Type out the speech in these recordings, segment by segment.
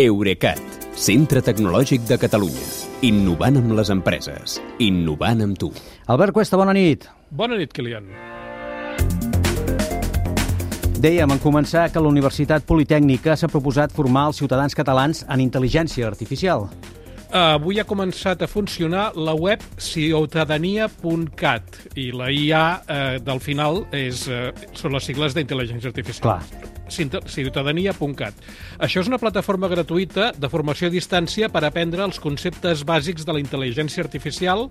Eurecat, centre tecnològic de Catalunya. Innovant amb les empreses. Innovant amb tu. Albert Cuesta, bona nit. Bona nit, Kilian. Dèiem en començar que la Universitat Politècnica s'ha proposat formar els ciutadans catalans en intel·ligència artificial. Avui ha començat a funcionar la web ciutadania.cat i la IA eh, del final és, eh, són les sigles d'intel·ligència artificial. Clar. ciutadania.cat. Això és una plataforma gratuïta de formació a distància per aprendre els conceptes bàsics de la intel·ligència artificial,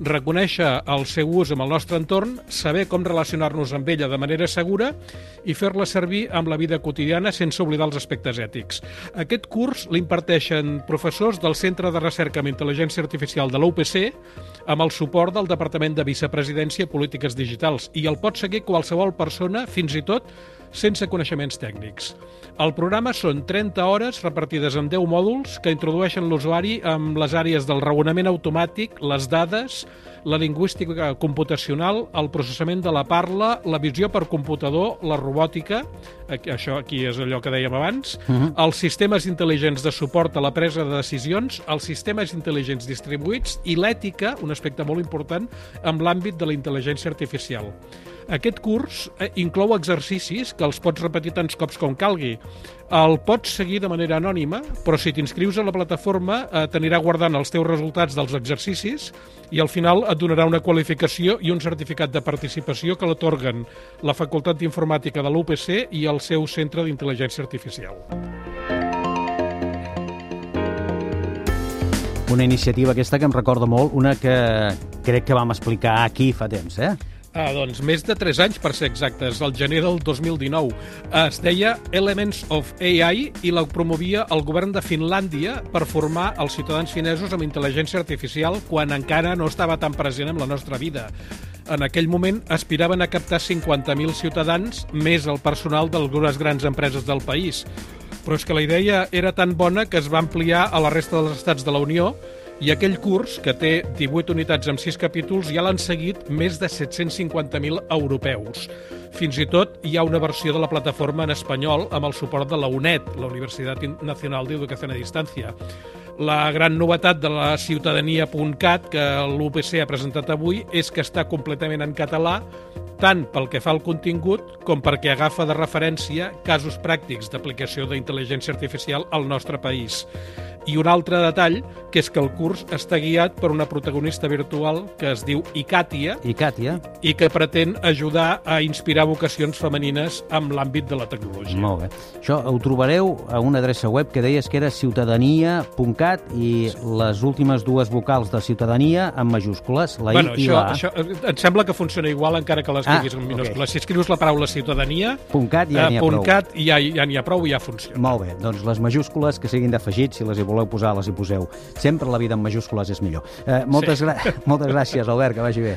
reconèixer el seu ús amb el nostre entorn, saber com relacionar-nos amb ella de manera segura i fer-la servir amb la vida quotidiana sense oblidar els aspectes ètics. Aquest curs l'imparteixen professors del Centre de Recerca en Intel·ligència Artificial de l'UPC amb el suport del Departament de Vicepresidència i Polítiques Digitals i el pot seguir qualsevol persona, fins i tot sense coneixements tècnics. El programa són 30 hores repartides en 10 mòduls que introdueixen l'usuari amb les àrees del raonament automàtic, les dades, la lingüística computacional, el processament de la parla, la visió per computador, la robòtica, això aquí és allò que dèiem abans, uh -huh. els sistemes intel·ligents de suport a la presa de decisions, els sistemes intel·ligents distribuïts i l'ètica, un aspecte molt important, amb l'àmbit de la intel·ligència artificial. Aquest curs eh, inclou exercicis que els pots repetir tants cops com calgui. El pots seguir de manera anònima, però si t'inscrius a la plataforma eh, t'anirà guardant els teus resultats dels exercicis i al final et donarà una qualificació i un certificat de participació que l'atorguen la Facultat d'Informàtica de l'UPC i el seu Centre d'Intel·ligència Artificial. Una iniciativa aquesta que em recorda molt, una que crec que vam explicar aquí fa temps, eh? Ah, doncs més de 3 anys, per ser exactes, el gener del 2019. Es deia Elements of AI i la promovia el govern de Finlàndia per formar els ciutadans finesos amb intel·ligència artificial quan encara no estava tan present en la nostra vida. En aquell moment aspiraven a captar 50.000 ciutadans més el personal d'algunes grans empreses del país. Però és que la idea era tan bona que es va ampliar a la resta dels estats de la Unió i aquell curs, que té 18 unitats amb 6 capítols, ja l'han seguit més de 750.000 europeus. Fins i tot hi ha una versió de la plataforma en espanyol amb el suport de la UNED, la Universitat Nacional d'Educació a Distància. La gran novetat de la ciutadania.cat que l'UPC ha presentat avui és que està completament en català tant pel que fa al contingut com perquè agafa de referència casos pràctics d'aplicació d'intel·ligència artificial al nostre país. I un altre detall, que és que el curs està guiat per una protagonista virtual que es diu Icàtia Icàtia. I que pretén ajudar a inspirar vocacions femenines amb l'àmbit de la tecnologia. Molt bé. Això ho trobareu a una adreça web que deies que era ciutadania.cat i les últimes dues vocals de ciutadania en majúscules, la bueno, I i això, la A. això, eh, em sembla que funciona igual encara que l'escriguis Ah, en minúscules. Si escrius la paraula ciutadania, cat ja n'hi ha prou. cat, ja, ja n'hi ha prou i ja funciona. Molt bé, doncs les majúscules que siguin d'afegit, si les hi voleu posar, les hi poseu. Sempre la vida en majúscules és millor. Eh, moltes, Sí. gra moltes gràcies, Albert, que vagi bé.